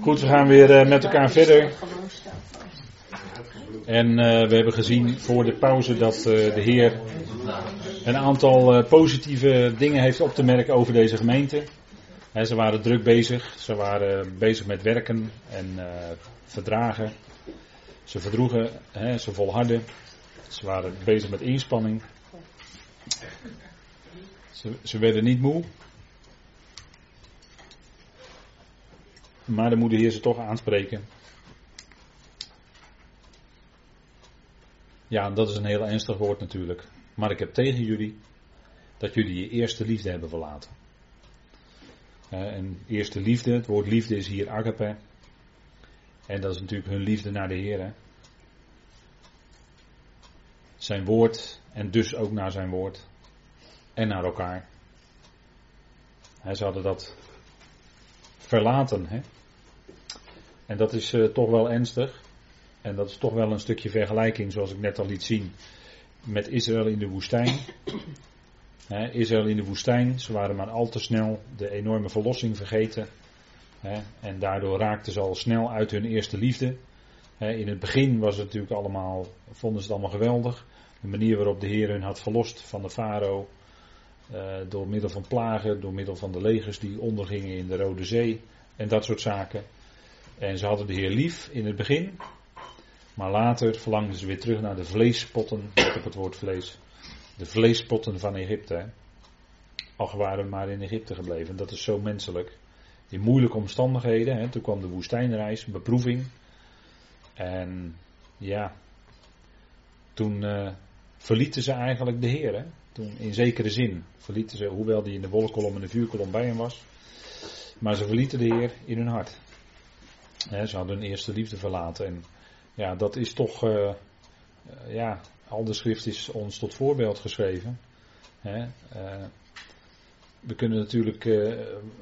Goed, we gaan weer uh, met elkaar verder. En uh, we hebben gezien voor de pauze dat uh, de Heer een aantal positieve dingen heeft op te merken over deze gemeente. He, ze waren druk bezig, ze waren bezig met werken en verdragen. Ze verdroegen, he, ze volharden. Ze waren bezig met inspanning. Ze, ze werden niet moe. Maar dan moet de Heer ze toch aanspreken. Ja, dat is een heel ernstig woord natuurlijk. Maar ik heb tegen jullie dat jullie je eerste liefde hebben verlaten. en eerste liefde, het woord liefde is hier agape. En dat is natuurlijk hun liefde naar de Heer. Zijn woord en dus ook naar zijn woord. En naar elkaar. ze hadden dat verlaten. Hè? En dat is uh, toch wel ernstig. En dat is toch wel een stukje vergelijking, zoals ik net al liet zien, met Israël in de woestijn. Israël in de woestijn, ze waren maar al te snel de enorme verlossing vergeten. en daardoor raakten ze al snel uit hun eerste liefde. in het begin was het natuurlijk allemaal, vonden ze het allemaal geweldig. De manier waarop de Heer hun had verlost van de farao. Uh, door middel van plagen, door middel van de legers die ondergingen in de Rode Zee. En dat soort zaken. En ze hadden de Heer lief in het begin. Maar later verlangden ze weer terug naar de vleespotten. Op het woord vlees. De vleespotten van Egypte. Al waren we maar in Egypte gebleven. Dat is zo menselijk. In moeilijke omstandigheden. Hè. Toen kwam de woestijnreis, beproeving. En ja, toen uh, verlieten ze eigenlijk de Heer. Hè. Toen in zekere zin verlieten ze, hoewel die in de wolkolom en de vuurkolom bij hem was. Maar ze verlieten de Heer in hun hart. ze hadden hun eerste liefde verlaten. En ja, dat is toch, uh, ja, al de schrift is ons tot voorbeeld geschreven. uh, we kunnen natuurlijk,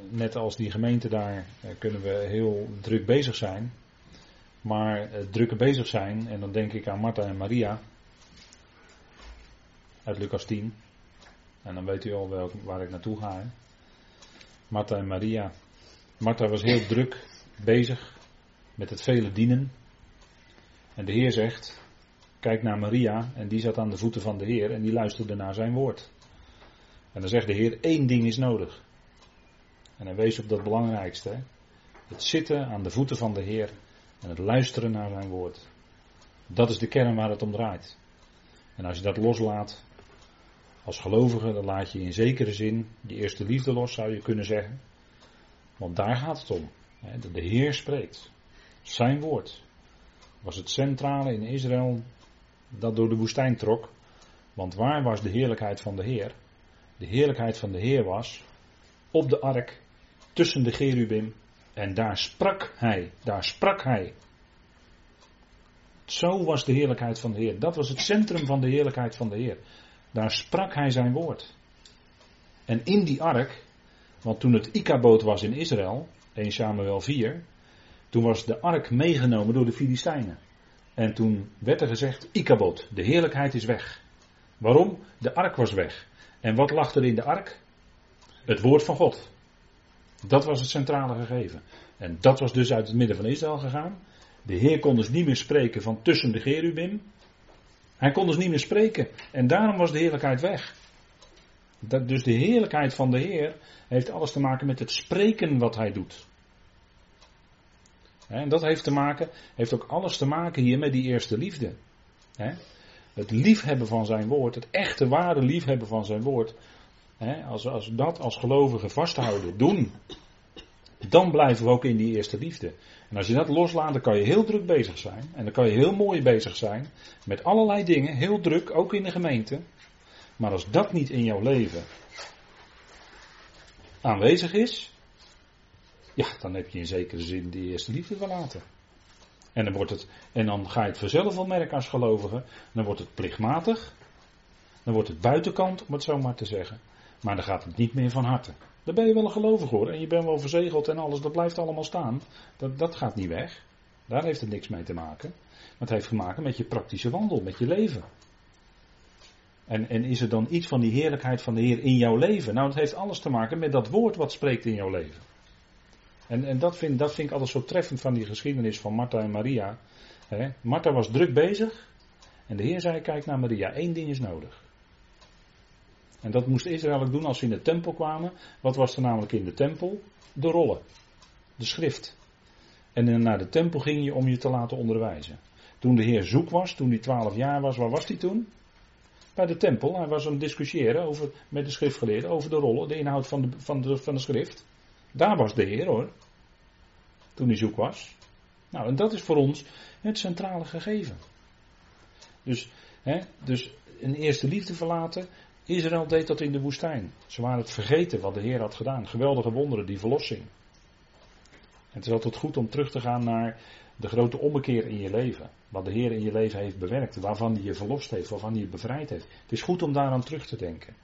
net als die gemeente daar, kunnen we heel druk bezig zijn. Maar drukke bezig zijn, en dan denk ik aan Martha en Maria. Uit Lucas 10. En dan weet u al wel waar ik naartoe ga. Hè? Martha en Maria. Martha was heel druk bezig met het vele dienen. En de Heer zegt, kijk naar Maria en die zat aan de voeten van de Heer en die luisterde naar zijn woord. En dan zegt de Heer, één ding is nodig. En hij wees op dat belangrijkste. Het zitten aan de voeten van de Heer en het luisteren naar zijn woord. Dat is de kern waar het om draait. En als je dat loslaat, als gelovige, dan laat je in zekere zin die eerste liefde los, zou je kunnen zeggen. Want daar gaat het om. De Heer spreekt. Zijn woord was het centrale in Israël dat door de woestijn trok. Want waar was de heerlijkheid van de Heer? De heerlijkheid van de Heer was op de ark tussen de cherubim en daar sprak hij, daar sprak hij. Zo was de heerlijkheid van de Heer. Dat was het centrum van de heerlijkheid van de Heer. Daar sprak hij zijn woord. En in die ark, want toen het Ikaboot was in Israël, 1 Samuel 4, toen was de ark meegenomen door de Filistijnen. En toen werd er gezegd, Ikaboot, de heerlijkheid is weg. Waarom? De ark was weg. En wat lag er in de ark? Het woord van God. Dat was het centrale gegeven. En dat was dus uit het midden van Israël gegaan. De Heer kon dus niet meer spreken van tussen de Gerubim. Hij kon dus niet meer spreken. En daarom was de heerlijkheid weg. Dat, dus de heerlijkheid van de Heer heeft alles te maken met het spreken wat hij doet. En dat heeft, te maken, heeft ook alles te maken hier met die eerste liefde. Het liefhebben van zijn woord, het echte ware liefhebben van zijn woord. Als, als dat als gelovigen vasthouden, doen, dan blijven we ook in die eerste liefde. En als je dat loslaat, dan kan je heel druk bezig zijn. En dan kan je heel mooi bezig zijn met allerlei dingen, heel druk, ook in de gemeente. Maar als dat niet in jouw leven aanwezig is, ja, dan heb je in zekere zin die eerste liefde verlaten. En dan, wordt het, en dan ga je het vanzelf wel merken als gelovige. Dan wordt het plichtmatig. Dan wordt het buitenkant, om het zo maar te zeggen. Maar dan gaat het niet meer van harte. Dan ben je wel een gelovige hoor. En je bent wel verzegeld en alles, dat blijft allemaal staan. Dat, dat gaat niet weg. Daar heeft het niks mee te maken. Maar het heeft te maken met je praktische wandel, met je leven. En, en is er dan iets van die heerlijkheid van de Heer in jouw leven? Nou, het heeft alles te maken met dat woord wat spreekt in jouw leven. En, en dat, vind, dat vind ik altijd zo treffend van die geschiedenis van Martha en Maria. He, Martha was druk bezig. En de Heer zei: Kijk naar Maria, één ding is nodig. En dat moest Israël doen als ze in de tempel kwamen. Wat was er namelijk in de tempel? De rollen, de schrift. En naar de tempel ging je om je te laten onderwijzen. Toen de Heer zoek was, toen hij twaalf jaar was, waar was hij toen? Bij de tempel. Hij was aan het discussiëren over, met de schriftgeleerden over de rollen, de inhoud van de, van, de, van de schrift. Daar was de Heer hoor. Toen hij zoek was. Nou, en dat is voor ons het centrale gegeven. Dus, hè, dus een eerste liefde verlaten. Israël deed dat in de woestijn. Ze waren het vergeten wat de Heer had gedaan. Geweldige wonderen, die verlossing. Het is altijd goed om terug te gaan naar de grote ommekeer in je leven. Wat de Heer in je leven heeft bewerkt. Waarvan hij je verlost heeft. Waarvan hij je bevrijd heeft. Het is goed om daaraan terug te denken.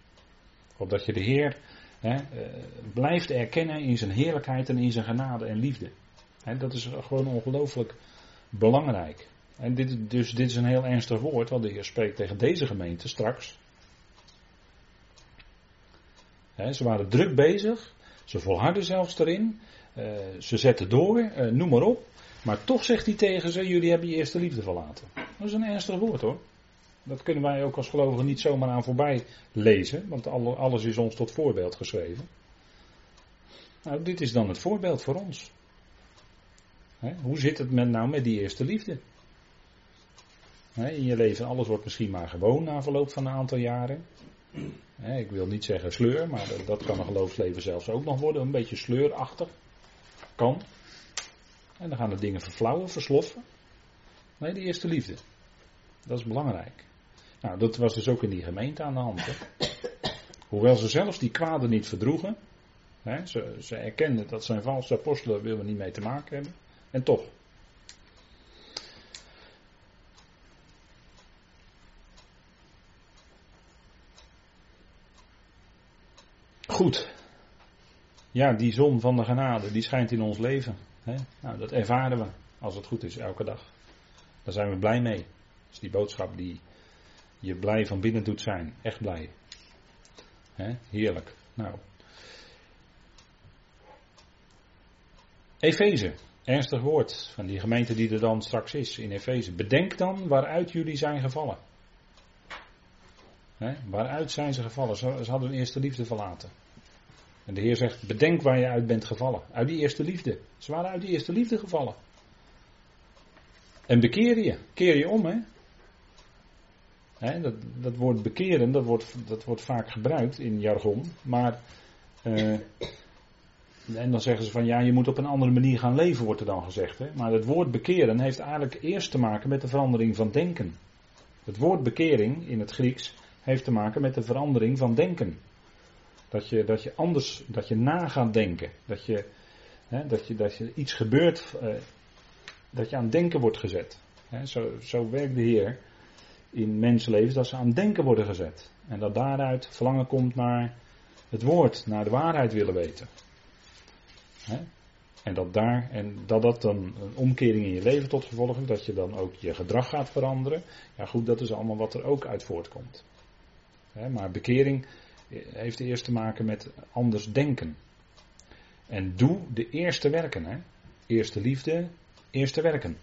Opdat je de Heer hè, eh, blijft erkennen in zijn heerlijkheid en in zijn genade en liefde. Hè, dat is gewoon ongelooflijk belangrijk. En dit, dus dit is een heel ernstig woord wat de Heer spreekt tegen deze gemeente straks. Ze waren druk bezig. Ze volharden zelfs erin. Uh, ze zetten door, uh, noem maar op. Maar toch zegt hij tegen ze: Jullie hebben je eerste liefde verlaten. Dat is een ernstig woord hoor. Dat kunnen wij ook als gelovigen niet zomaar aan voorbij lezen, want alles is ons tot voorbeeld geschreven. Nou, dit is dan het voorbeeld voor ons. hoe zit het met nou met die eerste liefde? in je leven, alles wordt misschien maar gewoon na verloop van een aantal jaren. Ik wil niet zeggen sleur, maar dat kan een geloofsleven zelfs ook nog worden. Een beetje sleurachtig. Kan. En dan gaan de dingen verflauwen, versloffen. Nee, die eerste liefde. Dat is belangrijk. Nou, dat was dus ook in die gemeente aan de hand. Hè. Hoewel ze zelfs die kwaden niet verdroegen. Hè, ze, ze erkenden dat zijn valse apostelen willen niet mee te maken hebben. En toch. Ja, die zon van de genade, die schijnt in ons leven. Hè? Nou, dat ervaren we, als het goed is, elke dag. Daar zijn we blij mee. Dat is die boodschap die je blij van binnen doet zijn. Echt blij. Hè? Heerlijk. Nou. Efeze. Ernstig woord van die gemeente die er dan straks is in Efeze. Bedenk dan waaruit jullie zijn gevallen. Waaruit zijn ze gevallen? Ze, ze hadden hun eerste liefde verlaten. En de Heer zegt: Bedenk waar je uit bent gevallen. Uit die eerste liefde. Ze waren uit die eerste liefde gevallen. En bekeer je. Keer je om, hè. dat, dat woord bekeren, dat wordt, dat wordt vaak gebruikt in jargon. Maar. Uh, en dan zeggen ze van ja, je moet op een andere manier gaan leven, wordt er dan gezegd. Hè? Maar het woord bekeren heeft eigenlijk eerst te maken met de verandering van denken. Het woord bekering in het Grieks heeft te maken met de verandering van denken. Dat je, dat je anders, dat je na gaat denken. Dat je, hè, dat je, dat je iets gebeurt, eh, dat je aan denken wordt gezet. Hè, zo, zo werkt de Heer in mensenlevens, dat ze aan denken worden gezet. En dat daaruit verlangen komt naar het woord, naar de waarheid willen weten. Hè? En dat, daar, en dat dat dan een omkering in je leven tot gevolg heeft, dat je dan ook je gedrag gaat veranderen. Ja goed, dat is allemaal wat er ook uit voortkomt. Maar bekering heeft eerst te maken met anders denken. En doe de eerste werken. Hè? Eerste liefde, eerste werken.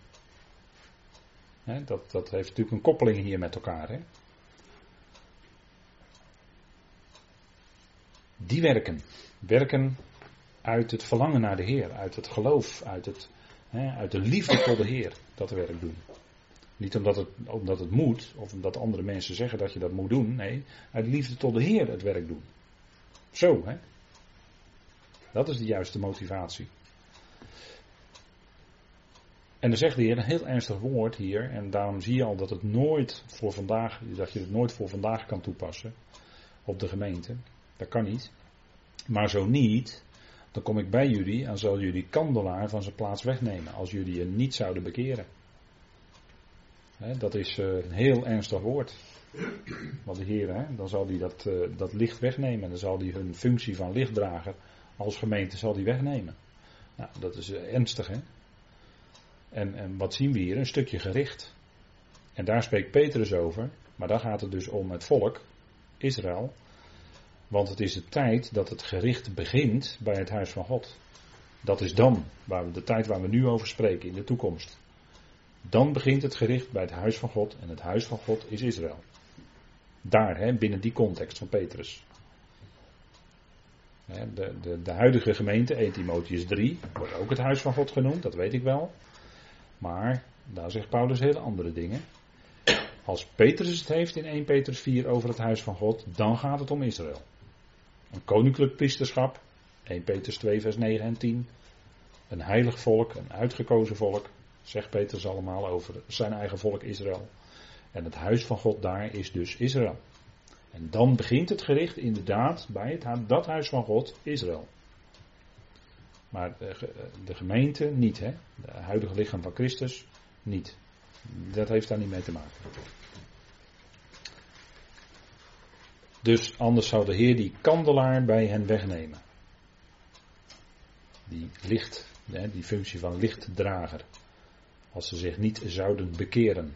Hè, dat, dat heeft natuurlijk een koppeling hier met elkaar. Hè? Die werken. Werken uit het verlangen naar de Heer, uit het geloof, uit, het, hè, uit de liefde tot de Heer. Dat werk doen. Niet omdat het, omdat het moet, of omdat andere mensen zeggen dat je dat moet doen. Nee, uit liefde tot de Heer het werk doen. Zo, hè. Dat is de juiste motivatie. En dan zegt de Heer een heel ernstig woord hier. En daarom zie je al dat het nooit voor vandaag, dat je het nooit voor vandaag kan toepassen. Op de gemeente. Dat kan niet. Maar zo niet, dan kom ik bij jullie en zal jullie kandelaar van zijn plaats wegnemen. Als jullie je niet zouden bekeren dat is eh, een heel ernstig woord. Want de Heer, dan zal hij dat, eh, dat licht wegnemen. Dan zal hij hun functie van lichtdrager als gemeente zal die wegnemen. Nou, dat is eh, ernstig, hè. En, en wat zien we hier? Een stukje gericht. En daar spreekt Petrus over. Maar daar gaat het dus om het volk, Israël. Want het is de tijd dat het gericht begint bij het huis van God. Dat is dan, waar we, de tijd waar we nu over spreken, in de toekomst. Dan begint het gericht bij het huis van God en het huis van God is Israël. Daar, hè, binnen die context van Petrus. De, de, de huidige gemeente, 1 Timotheus 3, wordt ook het huis van God genoemd, dat weet ik wel. Maar daar zegt Paulus hele andere dingen. Als Petrus het heeft in 1 Petrus 4 over het huis van God, dan gaat het om Israël. Een koninklijk priesterschap, 1 Petrus 2 vers 9 en 10. Een heilig volk, een uitgekozen volk, zegt Petrus allemaal over zijn eigen volk Israël. En het huis van God daar is dus Israël. En dan begint het gericht inderdaad bij het, dat huis van God, Israël. Maar de, gemeente niet, hè? De huidige lichaam van Christus niet. Dat heeft daar niet mee te maken. Dus anders zou de Heer die kandelaar bij hen wegnemen. Die licht, die functie van lichtdrager. Als ze zich niet zouden bekeren.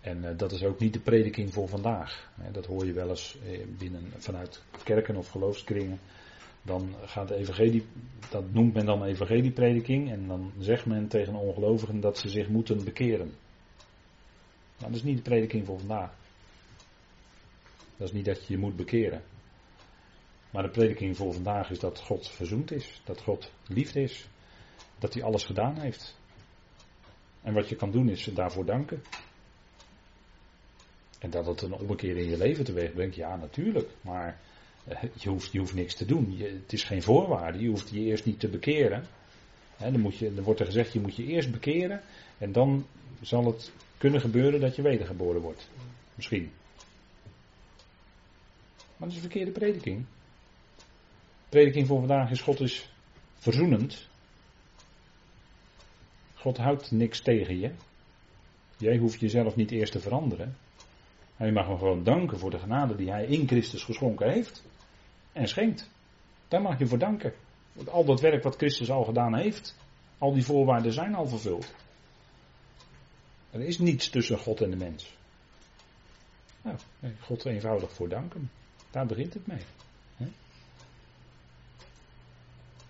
En uh, dat is ook niet de prediking voor vandaag. Dat hoor je wel eens eh, binnen, vanuit kerken of geloofskringen. Dan gaat de evangelie, dat noemt men dan evangelieprediking. En dan zegt men tegen ongelovigen dat ze zich moeten bekeren. Nou, dat is niet de prediking voor vandaag. Dat is niet dat je je moet bekeren. Maar de prediking voor vandaag is dat God verzoend is. Dat God liefde is. Dat hij alles gedaan heeft. En wat je kan doen is daarvoor danken. En dat het een ommekeer in je leven teweeg brengt, ja natuurlijk. Maar eh, je hoeft, je hoeft niks te doen. Het is geen voorwaarde. Je hoeft je eerst niet te bekeren. dan, moet je, dan wordt er gezegd, je moet je eerst bekeren. En dan zal het kunnen gebeuren dat je wedergeboren wordt. Misschien. Maar dat is een verkeerde prediking. Prediking voor vandaag is God is verzoenend. God houdt niks tegen je. Jij hoeft jezelf niet eerst te veranderen. En je mag hem gewoon danken voor de genade die hij in Christus geschonken heeft. En schenkt. Daar mag je voor danken. Want al dat werk wat Christus al gedaan heeft. Al die voorwaarden zijn al vervuld. Er is niets tussen God en de mens. Nou, God eenvoudig voor danken. Daar begint het mee.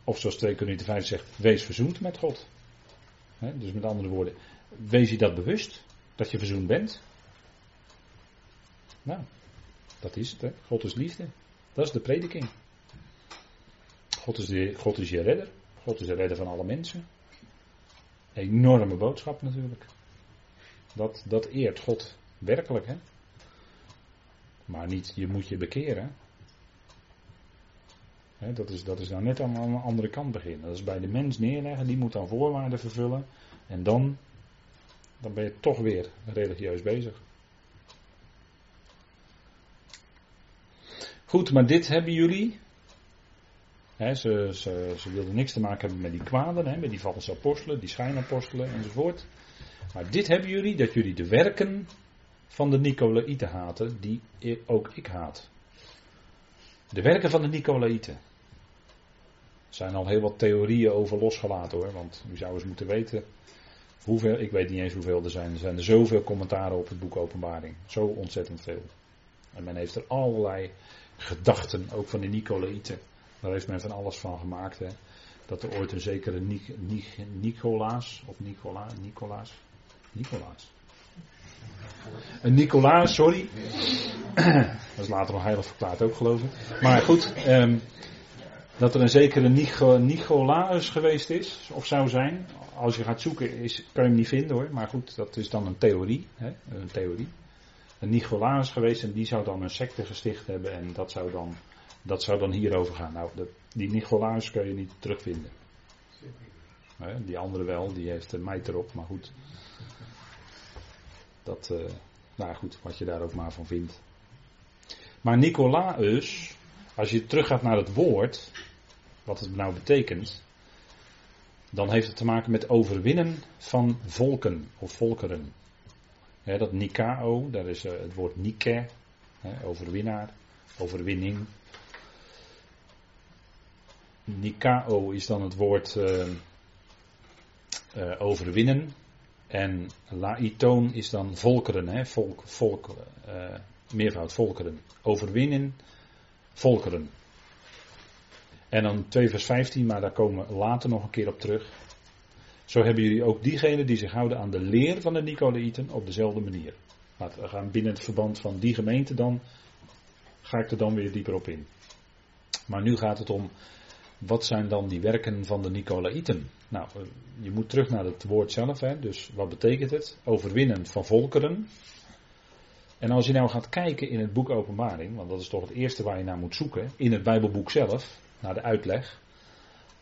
Of zoals 2 Corinthië 5 zegt, wees verzoend met God. Dus met andere woorden, wees je dat bewust, dat je verzoend bent. Nou, dat is het. God is liefde. Dat is de prediking. God is, de, God is je redder. God is de redder van alle mensen. Enorme boodschap natuurlijk. Dat, dat eert God werkelijk. Hè? Maar niet, je moet je bekeren. Dat, is, dat is nou net aan, de andere kant beginnen. Dat is bij de mens neerleggen, die moet dan voorwaarden vervullen. En dan, dan ben je toch weer religieus bezig. Goed, maar dit hebben jullie. ze, ze, ze, wilden niks te maken hebben met die kwaden, met die valse apostelen, die schijnapostelen enzovoort. Maar dit hebben jullie, dat jullie de werken van de Nicolaïten haten, die ook ik haat. De werken van de Nicolaïten. Er zijn al heel wat theorieën over losgelaten hoor, want u zou eens moeten weten hoeveel, ik weet niet eens hoeveel er zijn. Er zijn er zoveel commentaren op het boek Openbaring. Zo ontzettend veel. En men heeft er allerlei gedachten, ook van de Nicolaïten. Daar heeft men van alles van gemaakt. Hè. Dat er ooit een zekere Nicolaas, of Nicola, Nicolaas, Nicolaas. Een Nicolaas, sorry. Dat is later nog heilig verklaard ook geloof ik. Maar goed, ehm, dat er een zekere Nicolaas geweest is, of zou zijn. Als je gaat zoeken, is, kan je hem niet vinden hoor. Maar goed, dat is dan een theorie. Hè, een theorie een Nicolaas geweest en die zou dan een secte gesticht hebben en dat zou dan, dat zou dan hierover gaan. Nou, dat, die Nicolaas kun je niet terugvinden. die andere wel, die heeft een meid erop, maar goed. Dat, uh, nou goed, wat je daar ook maar van vindt. Maar Nicolaus, als je teruggaat naar het woord, wat het nou betekent, dan heeft het te maken met overwinnen van volken of volkeren dat Nikao, daar is uh, het woord Nike, overwinnaar, overwinning. Nikao is dan het woord uh, uh, overwinnen. En laitoon is dan volkeren, volk, volk, meervoud volkeren. Overwinnen, volkeren. En dan 2 vers 15, maar daar komen we later nog een keer op terug. Zo hebben jullie ook diegenen die zich houden aan de leer van de Nicolaïten op dezelfde manier. Maar we gaan binnen het verband van die gemeente dan, ga ik er dan weer dieper op in. Maar nu gaat het om, wat zijn dan die werken van de Nicolaïten? Nou, eh, je moet terug naar het woord zelf, hè? dus wat betekent het? Overwinnen van volkeren. En als je nou gaat kijken in het boek Openbaring, want dat is toch het eerste waar je naar moet zoeken, in het Bijbelboek zelf, naar de uitleg,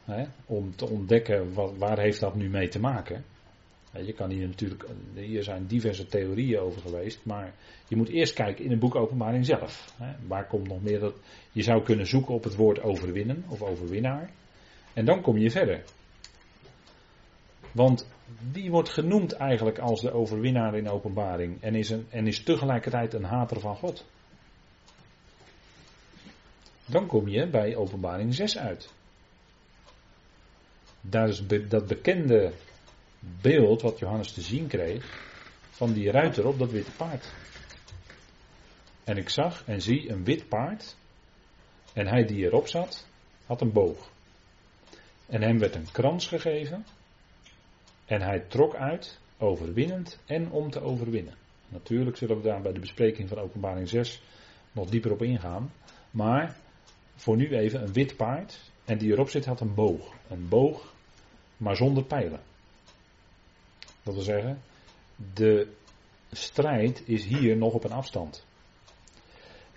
hè, om te ontdekken wat, waar heeft dat nu mee te maken. Je kan hier natuurlijk, hier zijn diverse theorieën over geweest, maar je moet eerst kijken in het boek Openbaring zelf. Hè. Waar komt nog meer dat, je zou kunnen zoeken op het woord overwinnen of overwinnaar. En dan kom je verder. Want wie wordt genoemd eigenlijk als de overwinnaar in openbaring en is, een, en is tegelijkertijd een hater van God? Dan kom je bij openbaring 6 uit. Daar is dat bekende beeld wat Johannes te zien kreeg van die ruiter op dat witte paard. En ik zag en zie een wit paard en hij die erop zat had een boog. En hem werd een krans gegeven en hij trok uit, overwinnend en om te overwinnen. Natuurlijk zullen we daar bij de bespreking van Openbaring 6 nog dieper op ingaan. Maar voor nu even een wit paard. En die erop zit had een boog. Een boog, maar zonder pijlen. Dat wil zeggen, de strijd is hier nog op een afstand.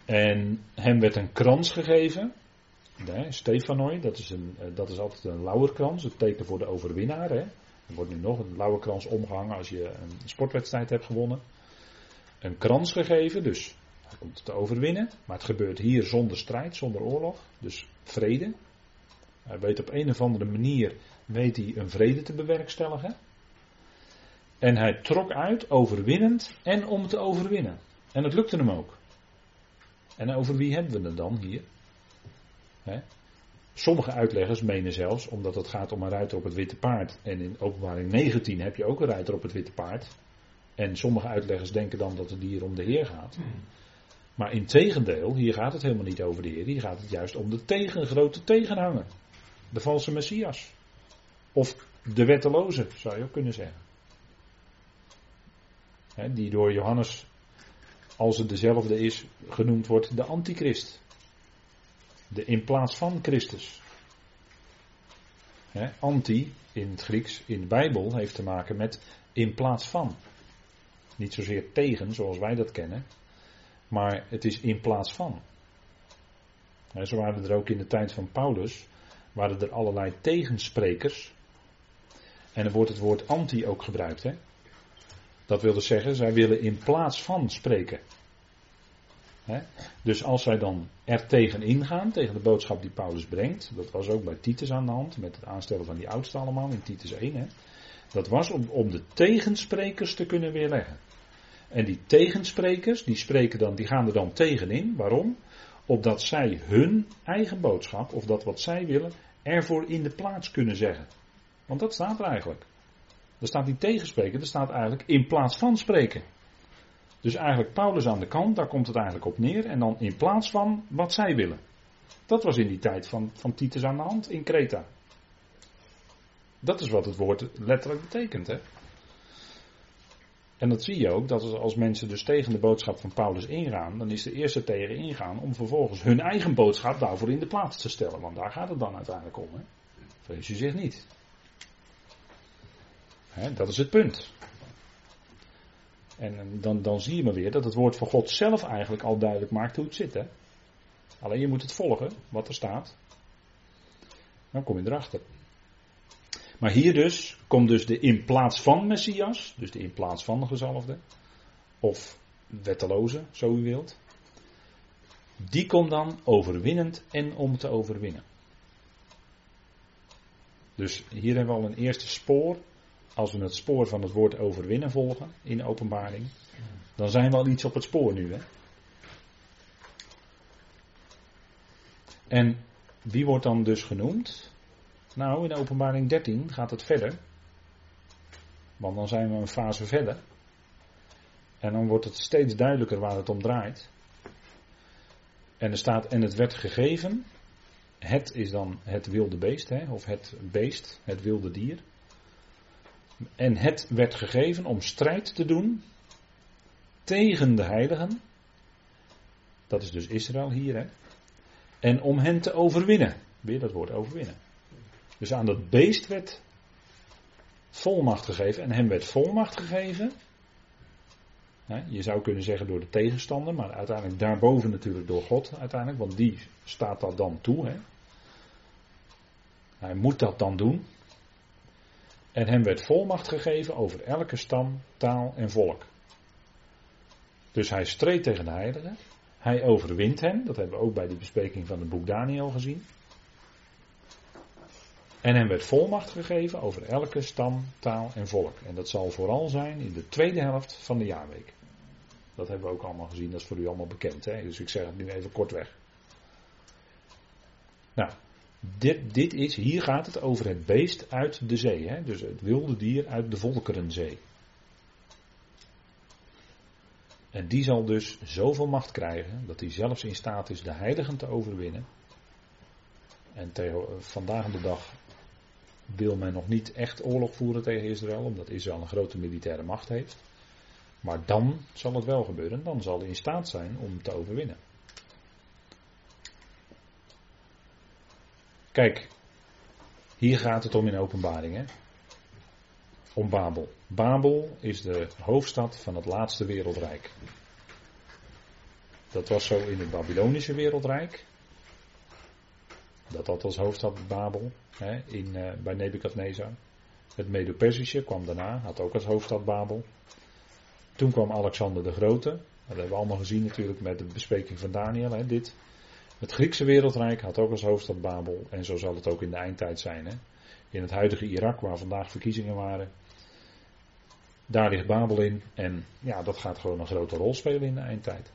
En hem werd een krans gegeven. Nee, Stefanoi, dat is, een, eh, dat is altijd een lauwerkrans, het teken voor de overwinnaar. Hè. Er wordt nu nog een blauwe krans omgehangen als je een sportwedstrijd hebt gewonnen. Een krans gegeven, dus komt te overwinnen. Maar het gebeurt hier zonder strijd, zonder oorlog. Dus vrede. Hij weet op een of andere manier weet hij een vrede te bewerkstelligen. En hij trok uit, overwinnend en om te overwinnen. En het lukte hem ook. En over wie hebben we het dan hier? Sommige uitleggers menen zelfs, omdat het gaat om een ruiter op het witte paard. En in openbaring 19 heb je ook een ruiter op het witte paard. En sommige uitleggers denken dan dat het hier om de Heer gaat. Maar in tegendeel, hier gaat het helemaal niet over de Heer. Hier gaat het juist om de tegen, grote tegenhanger. De valse Messias. Of de wetteloze, zou je ook kunnen zeggen. die door Johannes, als het dezelfde is, genoemd wordt de antichrist. De in plaats van Christus. anti in het Grieks, in de Bijbel, heeft te maken met in plaats van. Niet zozeer tegen, zoals wij dat kennen, maar het is in plaats van. zo waren er ook in de tijd van Paulus, waren er allerlei tegensprekers. En er wordt het woord anti ook gebruikt. Dat wil dus zeggen, zij willen in plaats van spreken. Dus als zij dan er tegen ingaan, tegen de boodschap die Paulus brengt, dat was ook bij Titus aan de hand, met het aanstellen van die oudste allemaal in Titus 1, hè, dat was om, om de tegensprekers te kunnen weerleggen. En die tegensprekers, die, spreken dan, die gaan er dan tegenin. Waarom? Opdat zij hun eigen boodschap, of dat wat zij willen, ervoor in de plaats kunnen zeggen. Want dat staat er eigenlijk. Er staat die tegenspreken, er staat eigenlijk in plaats van spreken. Dus eigenlijk Paulus aan de kant, daar komt het eigenlijk op neer. En dan in plaats van wat zij willen. Dat was in die tijd van, van Titus aan de hand in Kreta. Dat is wat het woord letterlijk betekent. Hè? En dat zie je ook, dat als mensen dus tegen de boodschap van Paulus ingaan, dan is de eerste tegen ingaan om vervolgens hun eigen boodschap daarvoor in de plaats te stellen. Want daar gaat het dan uiteindelijk om. Hè? Vrees u zich niet. Hè, dat is het punt. En dan, dan zie je maar weer dat het woord van God zelf eigenlijk al duidelijk maakt hoe het zit. Hè? Alleen je moet het volgen, wat er staat. Dan kom je erachter. Maar hier dus komt dus de in plaats van Messias, dus de in plaats van de gezalfde, of wetteloze, zo u wilt. Die komt dan overwinnend en om te overwinnen. Dus hier hebben we al een eerste spoor als we het spoor van het woord overwinnen volgen in openbaring, dan zijn we al iets op het spoor nu. Hè? En wie wordt dan dus genoemd? Nou, in openbaring 13 gaat het verder. Want dan zijn we een fase verder. En dan wordt het steeds duidelijker waar het om draait. En er staat, en het werd gegeven het is dan het wilde beest, hè, of het beest, het wilde dier. En het werd gegeven om strijd te doen tegen de heiligen. Dat is dus Israël hier, hè. En om hen te overwinnen. Weer dat woord overwinnen. Dus aan dat beest werd volmacht gegeven. En hem werd volmacht gegeven. Je zou kunnen zeggen door de tegenstander, maar uiteindelijk daarboven natuurlijk door God uiteindelijk, want die staat dat dan toe. Hè? Hij moet dat dan doen. En hem werd volmacht gegeven over elke stam, taal en volk. Dus hij streed tegen de heiligen. Hij overwint hen. Dat hebben we ook bij die bespreking van het boek Daniel gezien. En hem werd volmacht gegeven over elke stam, taal en volk. En dat zal vooral zijn in de tweede helft van de jaarweek. Dat hebben we ook allemaal gezien, dat is voor u allemaal bekend. Hè? Dus ik zeg het nu even kortweg. Nou, dit, dit is, hier gaat het over het beest uit de zee. Hè? Dus het wilde dier uit de Volkerenzee. En die zal dus zoveel macht krijgen dat hij zelfs in staat is de heiligen te overwinnen. En vandaag de dag wil men nog niet echt oorlog voeren tegen Israël, omdat Israël een grote militaire macht heeft. Maar dan zal het wel gebeuren, dan zal hij in staat zijn om te overwinnen. Kijk, hier gaat het om in openbaring? Om Babel. Babel is de hoofdstad van het laatste wereldrijk. Dat was zo in het Babylonische wereldrijk. Dat had als hoofdstad Babel hè, in, uh, bij Nebukadnezar. Het Medo-Persische kwam daarna, had ook als hoofdstad Babel. Toen kwam Alexander de Grote. Dat hebben we allemaal gezien natuurlijk met de bespreking van Daniel. Hè, dit. Het Griekse wereldrijk had ook als hoofdstad Babel. En zo zal het ook in de eindtijd zijn. Hè. In het huidige Irak, waar vandaag verkiezingen waren. Daar ligt Babel in. En ja, dat gaat gewoon een grote rol spelen in de eindtijd.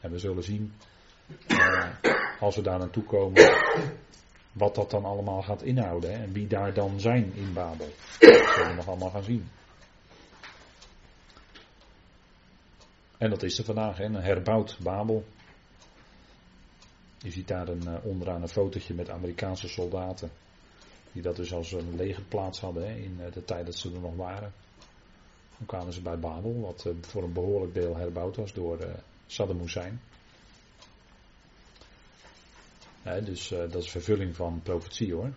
En we zullen zien, als we daar naartoe komen, wat dat dan allemaal gaat inhouden. Hè, en wie daar dan zijn in Babel. Dat zullen we nog allemaal gaan zien. En dat is er vandaag, hè, een herbouwd Babel. Je ziet daar een, uh, onderaan een fotootje met Amerikaanse soldaten. Die dat dus als een legerplaats hadden hè, in uh, de tijd dat ze er nog waren. Toen kwamen ze bij Babel, wat uh, voor een behoorlijk deel herbouwd was door Saddam Hussein. Dus dat is vervulling van profetie hoor.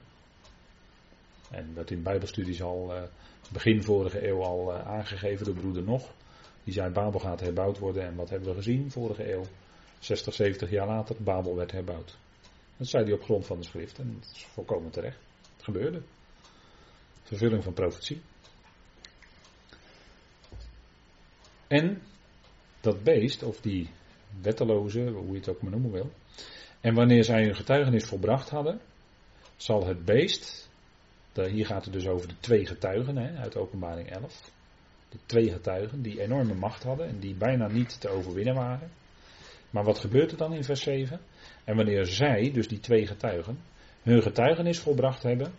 En dat in Bijbelstudies al begin vorige eeuw al aangegeven door broeder Nog. Die zei Babel gaat herbouwd worden. En wat hebben we gezien vorige eeuw? 60, 70 jaar later, Babel werd herbouwd. Dat zei hij op grond van de schrift. En dat is volkomen terecht. Het gebeurde. Vervulling van profetie. En dat beest, of die wetteloze, hoe je het ook maar noemen wil. En wanneer zij hun getuigenis volbracht hadden, zal het beest, hier gaat het dus over de twee getuigen hè, uit openbaring 11 twee getuigen die enorme macht hadden en die bijna niet te overwinnen waren. Maar wat gebeurt er dan in vers 7? En wanneer zij, dus die twee getuigen, hun getuigenis volbracht hebben,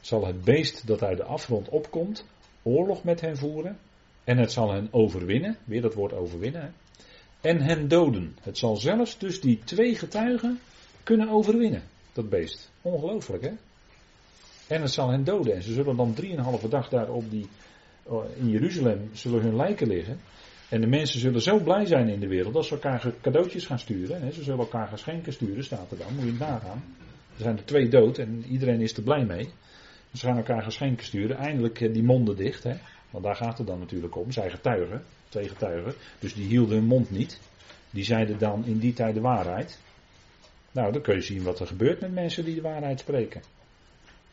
zal het beest dat uit de afgrond opkomt, oorlog met hen voeren. En het zal hen overwinnen, weer dat woord overwinnen. Hè, en hen doden. Het zal zelfs dus die twee getuigen kunnen overwinnen, dat beest. Ongelooflijk hè? En het zal hen doden. En ze zullen dan drieënhalve dag daar op die Oh, in Jeruzalem zullen hun lijken liggen. En de mensen zullen zo blij zijn in de wereld dat ze elkaar cadeautjes gaan sturen. Hè. Ze zullen elkaar geschenken sturen, staat er dan. Moet je nagaan. Er zijn er twee dood en iedereen is er blij mee. Ze gaan elkaar geschenken sturen. Eindelijk eh, die monden dicht. Hè. Want daar gaat het dan natuurlijk om. Zij getuigen. Twee getuigen. Dus die hielden hun mond niet. Die zeiden dan in die tijd de waarheid. Nou, dan kun je zien wat er gebeurt met mensen die de waarheid spreken.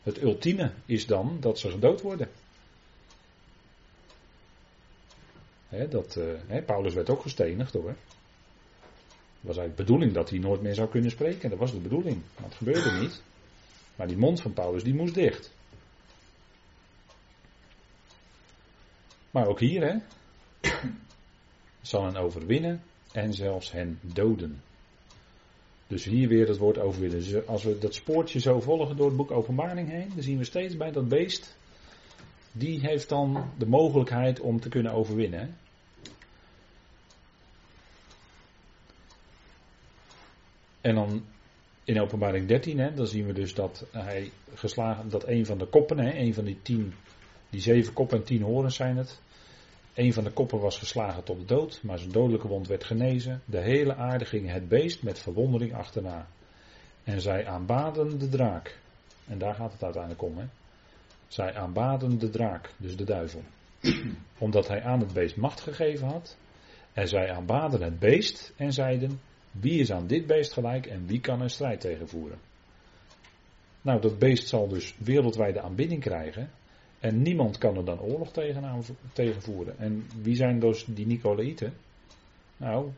Het ultieme is dan dat ze gedood worden. dat, uh, Paulus werd ook gestenigd hoor. Het was eigenlijk de bedoeling dat hij nooit meer zou kunnen spreken. Dat was de bedoeling. Maar het gebeurde niet. Maar die mond van Paulus die moest dicht. Maar ook hier, hè. Zal hen overwinnen en zelfs hen doden. Dus hier weer het woord overwinnen. Dus als we dat spoortje zo volgen door het boek Openbaring heen, dan zien we steeds bij dat beest. Die heeft dan de mogelijkheid om te kunnen overwinnen. En dan in openbaring 13, hè, dan zien we dus dat hij geslagen, dat een van de koppen, hè, een van die tien, die zeven koppen en tien horens zijn het. Een van de koppen was geslagen tot de dood, maar zijn dodelijke wond werd genezen. De hele aarde ging het beest met verwondering achterna. En zij aanbaden de draak. En daar gaat het uiteindelijk om. Hè. Zij aanbaden de draak, dus de duivel. Omdat hij aan het beest macht gegeven had. En zij aanbaden het beest en zeiden: Wie is aan dit beest gelijk en wie kan een strijd tegenvoeren? Nou, dat beest zal dus wereldwijde aanbidding krijgen. En niemand kan er dan oorlog tegen, tegenvoeren. En wie zijn dus die Nicolaïten? Nou,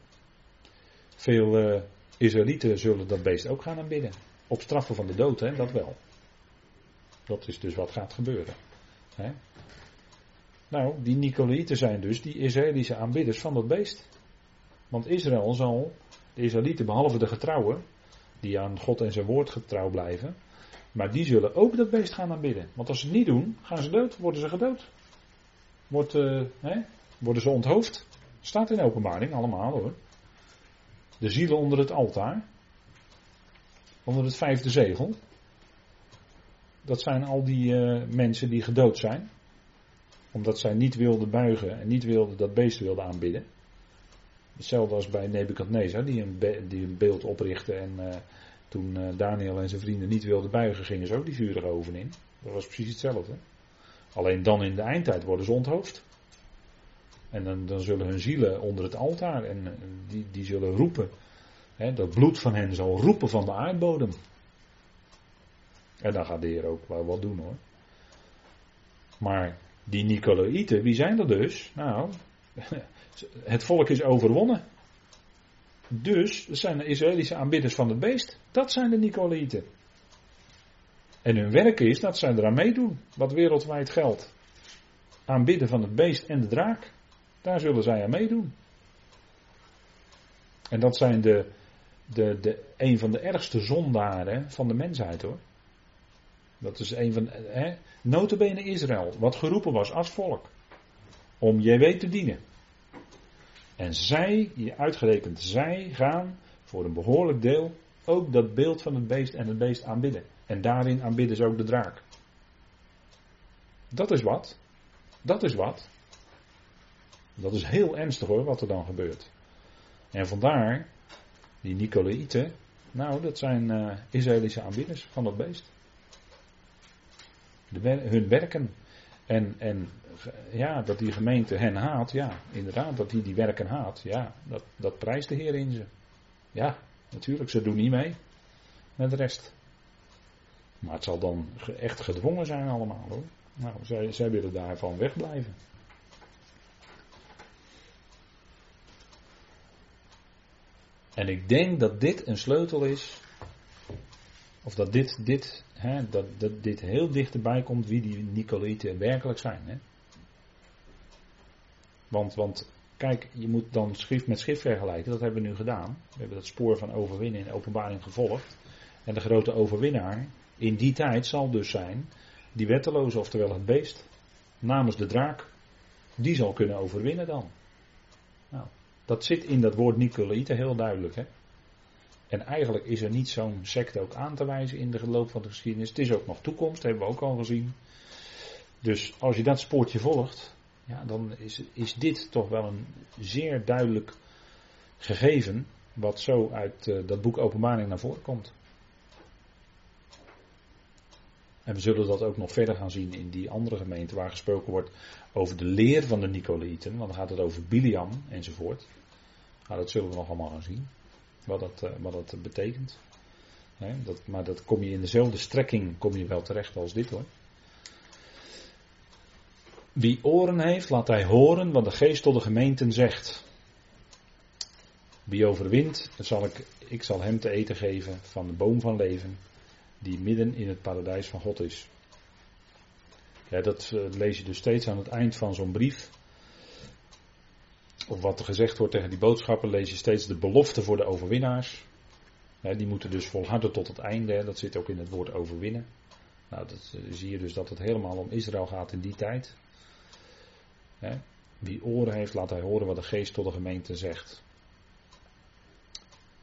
veel uh, Israëlieten zullen dat beest ook gaan aanbidden. Op straffen van de dood, hè, dat wel. Dat is dus wat gaat gebeuren. Hè. Nou, die Nicolaïten zijn dus die Israëlische aanbidders van dat beest. Want Israël zal, de Israëlieten behalve de getrouwen, die aan God en zijn woord getrouw blijven, maar die zullen ook dat beest gaan aanbidden. Want als ze het niet doen, gaan ze dood, worden ze gedood. Wordt, uh, hè, worden ze onthoofd. Staat in openbaring, allemaal hoor. De zielen onder het altaar. Onder het vijfde zegel. Dat zijn al die uh, mensen die gedood zijn. Omdat zij niet wilden buigen en niet wilden dat beest wilden aanbidden. Hetzelfde als bij Nebukadnezar, die een, die een beeld oprichtte en uh, toen uh, Daniel en zijn vrienden niet wilden buigen, gingen ze ook die vurige oven in. Dat was precies hetzelfde. Alleen dan in de eindtijd worden ze onthoofd. En dan, dan zullen hun zielen onder het altaar en die, die zullen roepen. Hè, dat bloed van hen zal roepen van de aardbodem. En dan gaat de Heer ook wel wat doen hoor. Maar die Nicolaïten, wie zijn er dus? Nou, het volk is overwonnen. Dus, dat zijn de Israëlische aanbidders van het beest. Dat zijn de Nicolaïten. En hun werk is dat zij eraan meedoen, wat wereldwijd geldt. Aanbidden van het beest en de draak. Daar zullen zij aan meedoen. En dat zijn de, de, de, een van de ergste zondaren van de mensheid hoor. Dat is een van, hè, notabene Israël, wat geroepen was als volk. Om JW te dienen. En zij, die uitgerekend zij, gaan voor een behoorlijk deel ook dat beeld van het beest en het beest aanbidden. En daarin aanbidden ze ook de draak. Dat is wat. Dat is wat. Dat is heel ernstig hoor, wat er dan gebeurt. En vandaar, die Nicolaïten, nou, dat zijn uh, Israëlische aanbidders van dat beest. De, hun werken. En, en ja, dat die gemeente hen haat, ja, inderdaad, dat die die werken haat, ja, dat, dat prijst de Heer in ze. Ja, natuurlijk, ze doen niet mee met de rest. Maar het zal dan echt gedwongen zijn allemaal hoor. Nou, zij, zij willen daarvan wegblijven. En ik denk dat dit een sleutel is. Of dat dit, dit, hè, dat, dat dit heel dichterbij komt wie die Nicolaïten werkelijk zijn. Hè. Want, want kijk, je moet dan schrift met schrift vergelijken. Dat hebben we nu gedaan. We hebben dat spoor van overwinnen in openbaring gevolgd. En de grote overwinnaar in die tijd zal dus zijn die wetteloze, oftewel het beest, namens de draak, die zal kunnen overwinnen dan. Nou, dat zit in dat woord Nicolaïte heel duidelijk. Hè? En eigenlijk is er niet zo'n secte ook aan te wijzen in de loop van de geschiedenis. Het is ook nog toekomst, hebben we ook al gezien. Dus als je dat spoortje volgt, ja, dan is, is dit toch wel een zeer duidelijk gegeven wat zo uit uh, dat boek Openbaring naar voren komt. En we zullen dat ook nog verder gaan zien in die andere gemeente waar gesproken wordt over de leer van de Nicolaïten. Want dan gaat het over Biliam enzovoort. Nou, dat zullen we nog allemaal gaan zien. Wat dat, uh, wat dat betekent. dat, maar dat kom je in dezelfde strekking kom je wel terecht als dit hoor. Wie oren heeft, laat hij horen wat de geest tot de gemeenten zegt. Wie overwint, zal ik, ik zal hem te eten geven van de boom van leven, die midden in het paradijs van God is. Ja, dat uh, lees je dus steeds aan het eind van zo'n brief. Of wat er gezegd wordt tegen die boodschappen, lees je steeds de belofte voor de overwinnaars. Die moeten dus volharden tot het einde. Dat zit ook in het woord overwinnen. Nou, dat uh, zie je dus dat het helemaal om Israël gaat in die tijd. Wie oren heeft, laat hij horen wat de geest tot de gemeente zegt.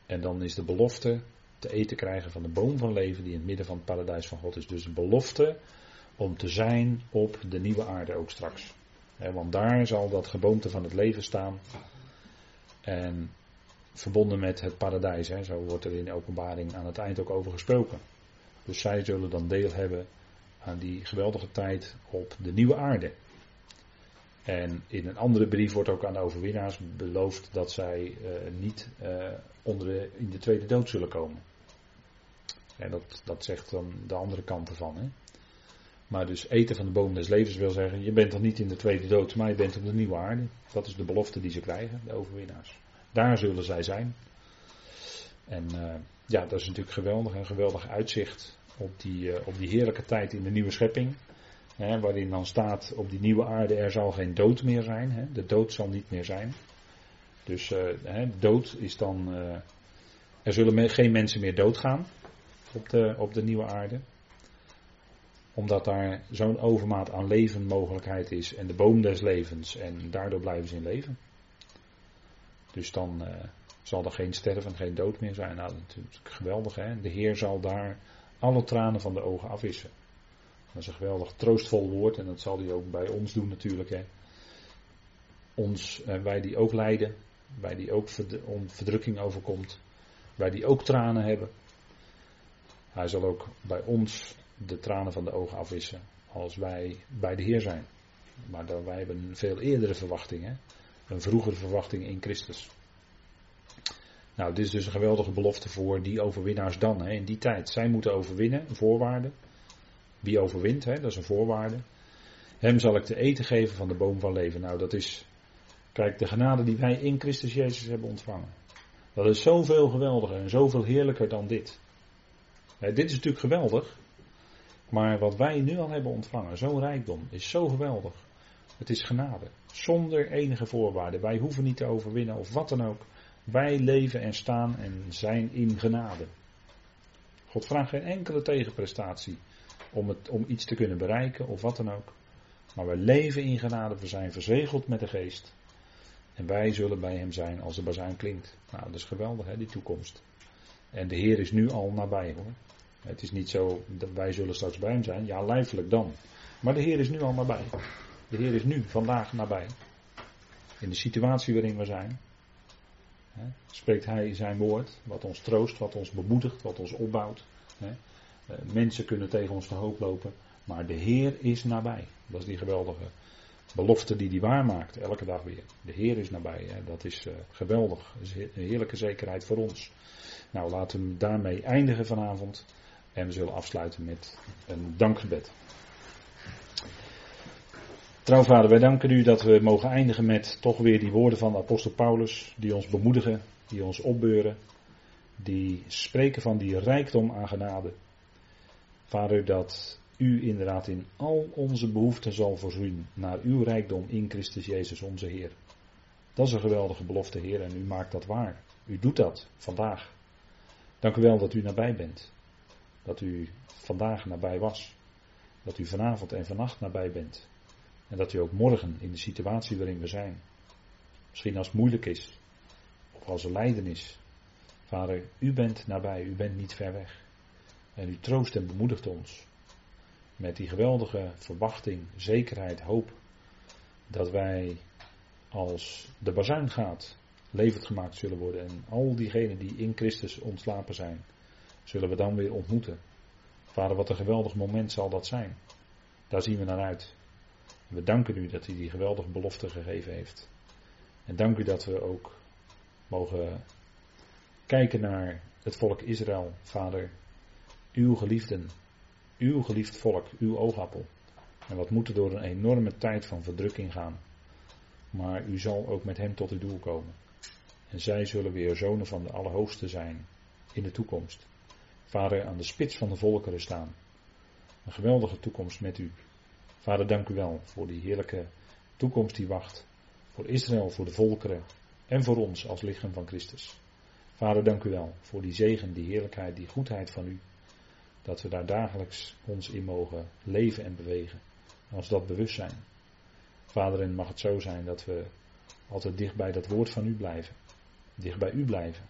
En dan is de belofte te eten krijgen van de boom van leven die in het midden van het paradijs van God is. Dus een belofte om te zijn op de nieuwe aarde ook straks. want daar zal dat geboomte van het leven staan. En verbonden met het paradijs. Zo wordt er in de openbaring aan het eind ook over gesproken. Dus zij zullen dan deel hebben aan die geweldige tijd op de nieuwe aarde. En in een andere brief wordt ook aan de overwinnaars beloofd dat zij uh, niet uh, onder de, in de tweede dood zullen komen. En dat, dat zegt dan de andere kant ervan. Hè? Maar dus eten van de boom des levens wil zeggen, je bent dan niet in de tweede dood, maar je bent op de nieuwe aarde. Dat is de belofte die ze krijgen, de overwinnaars. Daar zullen zij zijn. En uh, ja, dat is natuurlijk geweldig, een geweldig uitzicht op die, op die heerlijke tijd in de nieuwe schepping. Waarin dan staat op die nieuwe aarde er zal geen dood meer zijn. Hè, de dood zal niet meer zijn. Dus uh, hè, dood is dan. Uh, er zullen geen mensen meer doodgaan op de, op de nieuwe aarde. Omdat daar zo'n overmaat aan leven mogelijkheid is. En de boom des levens. En daardoor blijven ze in leven. Dus dan uh, zal er geen sterven, geen dood meer zijn. Nou, dat is natuurlijk geweldig hè. De Heer zal daar alle tranen van de ogen afwissen. Dat is een geweldig troostvol woord en dat zal hij ook bij ons doen natuurlijk. Hè. Ons, eh, wij die ook lijden, wij die ook verdrukking overkomt, wij die ook tranen hebben. Hij zal ook bij ons de tranen van de ogen afwissen als wij bij de Heer zijn. Maar wij hebben een veel eerdere verwachting, een vroegere verwachting in Christus. Nou, dit is dus een geweldige belofte voor die overwinnaars dan, hè, in die tijd. Zij moeten overwinnen, een voorwaarde. Wie overwint, hè, dat is een voorwaarde. Hem zal ik te eten geven van de boom van leven. Nou, dat is, kijk, de genade die wij in Christus Jezus hebben ontvangen. Dat is zoveel geweldiger en zoveel heerlijker dan dit. dit is natuurlijk geweldig. Maar wat wij nu al hebben ontvangen, zo'n rijkdom, is zo geweldig. Het is genade. Zonder enige voorwaarden. Wij hoeven niet te overwinnen of wat dan ook. Wij leven en staan en zijn in genade. God vraagt geen enkele tegenprestatie om, het, om iets te kunnen bereiken of wat dan ook. Maar wij leven in genade, we zijn verzegeld met de geest. En wij zullen bij hem zijn als de bazuin klinkt. Nou, dat is geweldig hè, die toekomst. En de Heer is nu al nabij hoor. Het is niet zo dat wij zullen straks bij hem zijn. Ja, lijfelijk dan. Maar de Heer is nu al nabij. De Heer is nu, vandaag nabij. In de situatie waarin we zijn. Hè, spreekt Hij zijn woord. Wat ons troost, wat ons bemoedigt, wat ons opbouwt. Hè. Eh, mensen kunnen tegen ons te hoop lopen, maar de Heer is nabij. Dat is die geweldige belofte die hij waarmaakt, elke dag weer. De Heer is nabij, dat is uh, geweldig. Is een heerlijke zekerheid voor ons. Nou, laten we daarmee eindigen vanavond. En we zullen afsluiten met een dankgebed. Trouw vader, wij danken u dat we mogen eindigen met toch weer die woorden van de apostel Paulus, die ons bemoedigen, die ons opbeuren, die spreken van die rijkdom aan genade. Vader, dat u inderdaad in al onze behoeften zal voorzien naar uw rijkdom in Christus Jezus onze Heer. Dat is een geweldige belofte, Heer, en u maakt dat waar. U doet dat vandaag. Dank u wel dat u nabij bent. Dat u vandaag nabij was. Dat u vanavond en vannacht nabij bent. En dat u ook morgen in de situatie waarin we zijn. Misschien als het moeilijk is. Of als er lijden is. Vader, u bent nabij, u bent niet ver weg. En u troost en bemoedigt ons met die geweldige verwachting, zekerheid, hoop dat wij als de bazuin gaat levend gemaakt zullen worden en al diegenen die in Christus ontslapen zijn, zullen we dan weer ontmoeten. Vader, wat een geweldig moment zal dat zijn. Daar zien we naar uit. We danken u dat u die geweldige belofte gegeven heeft. En dank u dat we ook mogen kijken naar het volk Israël, Vader, uw geliefden, uw geliefd volk, uw oogappel. En wat moeten door een enorme tijd van verdrukking gaan. Maar u zal ook met hem tot uw doel komen. En zij zullen weer zonen van de Allerhoogste zijn in de toekomst. Vader, aan de spits van de volkeren staan. Een geweldige toekomst met u. Vader, dank u wel voor die heerlijke toekomst die wacht. Voor Israël, voor de volkeren en voor ons als lichaam van Christus. Vader, dank u wel voor die zegen, die heerlijkheid, die goedheid van u. Dat we daar dagelijks ons in mogen leven en bewegen. En ons dat bewust zijn. Vader, en mag het zo zijn dat we altijd dicht bij dat woord van u blijven. Dicht bij u blijven.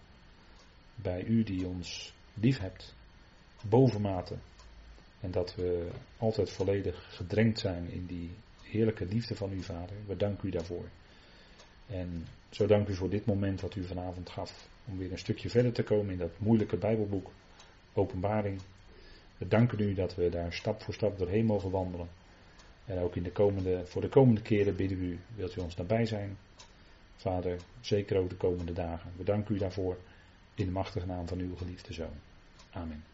Bij u die ons lief hebt. Bovenmate. En dat we altijd volledig gedrenkt zijn in die heerlijke liefde van uw Vader. We danken u daarvoor. En zo dank u voor dit moment wat u vanavond gaf. Om weer een stukje verder te komen in dat moeilijke Bijbelboek. Openbaring. We danken u dat we daar stap voor stap doorheen mogen wandelen. En ook in de komende, voor de komende keren bidden we u, wilt u ons nabij zijn? Vader, zeker ook de komende dagen. We danken u daarvoor in de machtige naam van uw geliefde zoon. Amen.